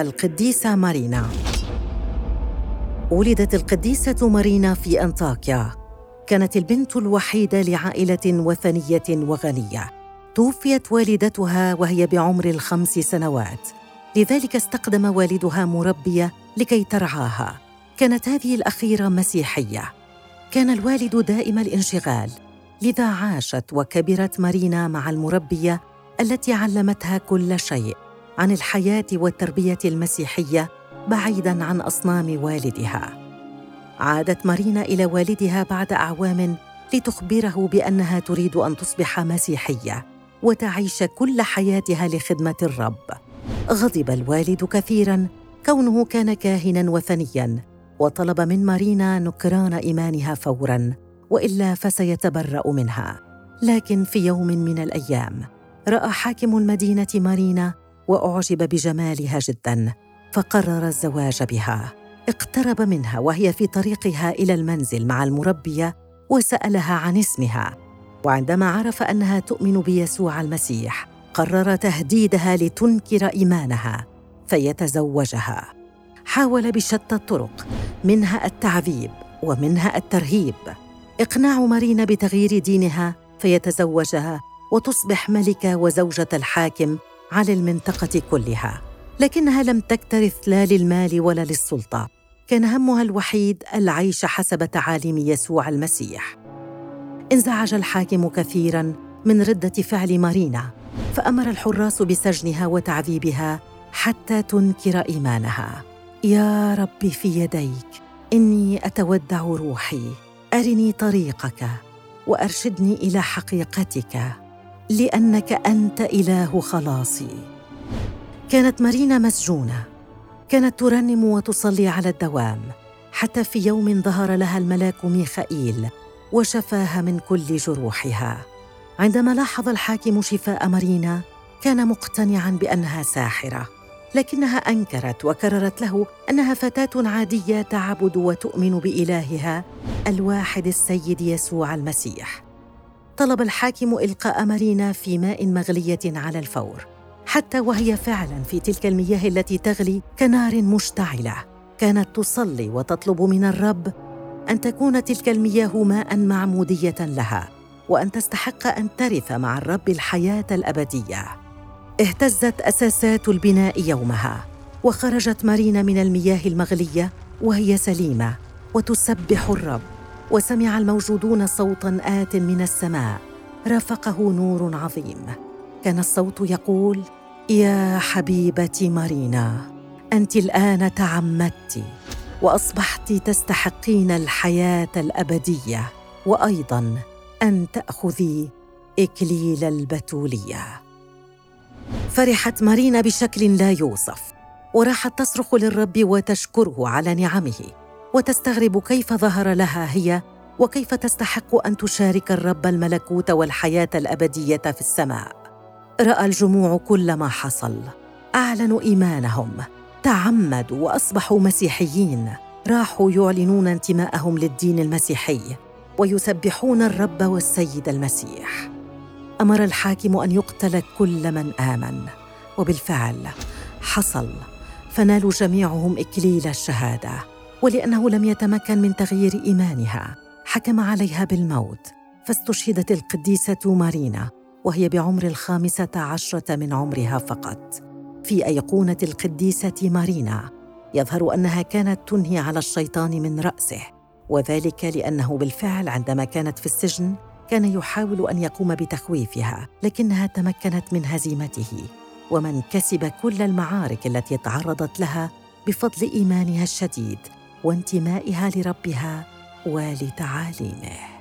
القديسة مارينا. ولدت القديسة مارينا في أنطاكيا. كانت البنت الوحيدة لعائلة وثنية وغنية. توفيت والدتها وهي بعمر الخمس سنوات. لذلك استقدم والدها مربية لكي ترعاها. كانت هذه الأخيرة مسيحية. كان الوالد دائم الانشغال. لذا عاشت وكبرت مارينا مع المربية التي علمتها كل شيء. عن الحياة والتربية المسيحية بعيدا عن أصنام والدها. عادت مارينا إلى والدها بعد أعوام لتخبره بأنها تريد أن تصبح مسيحية وتعيش كل حياتها لخدمة الرب. غضب الوالد كثيرا كونه كان كاهنا وثنيا وطلب من مارينا نكران إيمانها فورا وإلا فسيتبرأ منها. لكن في يوم من الأيام رأى حاكم المدينة مارينا وأعجب بجمالها جدا فقرر الزواج بها. اقترب منها وهي في طريقها إلى المنزل مع المربيه وسألها عن اسمها. وعندما عرف أنها تؤمن بيسوع المسيح قرر تهديدها لتنكر إيمانها فيتزوجها. حاول بشتى الطرق منها التعذيب ومنها الترهيب. إقناع مارينا بتغيير دينها فيتزوجها وتصبح ملكة وزوجة الحاكم على المنطقة كلها لكنها لم تكترث لا للمال ولا للسلطة. كان همها الوحيد العيش حسب تعاليم يسوع المسيح. انزعج الحاكم كثيرا من ردة فعل مارينا فأمر الحراس بسجنها وتعذيبها حتى تنكر إيمانها. يا ربي في يديك إني أتودع روحي. أرني طريقك وأرشدني إلى حقيقتك. لأنك أنت إله خلاصي. كانت مارينا مسجونة. كانت ترنم وتصلي على الدوام. حتى في يوم ظهر لها الملاك ميخائيل وشفاها من كل جروحها. عندما لاحظ الحاكم شفاء مارينا كان مقتنعا بأنها ساحرة. لكنها أنكرت وكررت له أنها فتاة عادية تعبد وتؤمن بإلهها الواحد السيد يسوع المسيح. طلب الحاكم إلقاء مارينا في ماء مغلية على الفور حتى وهي فعلا في تلك المياه التي تغلي كنار مشتعلة. كانت تصلي وتطلب من الرب أن تكون تلك المياه ماء معمودية لها وأن تستحق أن ترث مع الرب الحياة الأبدية. اهتزت أساسات البناء يومها وخرجت مارينا من المياه المغلية وهي سليمة وتسبح الرب. وسمع الموجودون صوتا آت من السماء. رافقه نور عظيم. كان الصوت يقول يا حبيبتي مارينا أنت الآن تعمدت وأصبحت تستحقين الحياة الأبدية وأيضا أن تأخذي إكليل البتولية. فرحت مارينا بشكل لا يوصف وراحت تصرخ للرب وتشكره على نعمه. وتستغرب كيف ظهر لها هي وكيف تستحق أن تشارك الرب الملكوت والحياة الأبدية في السماء. رأى الجموع كل ما حصل. أعلنوا إيمانهم. تعمدوا وأصبحوا مسيحيين. راحوا يعلنون انتماءهم للدين المسيحي ويسبحون الرب والسيد المسيح. أمر الحاكم أن يقتل كل من آمن. وبالفعل حصل. فنالوا جميعهم إكليل الشهادة. ولأنه لم يتمكن من تغيير إيمانها حكم عليها بالموت فاستشهدت القديسة مارينا وهي بعمر الخامسة عشرة من عمرها فقط. في أيقونة القديسة مارينا يظهر أنها كانت تنهي على الشيطان من رأسه وذلك لأنه بالفعل عندما كانت في السجن كان يحاول أن يقوم بتخويفها لكنها تمكنت من هزيمته ومن كسب كل المعارك التي تعرضت لها بفضل إيمانها الشديد. وانتمائها لربها ولتعاليمه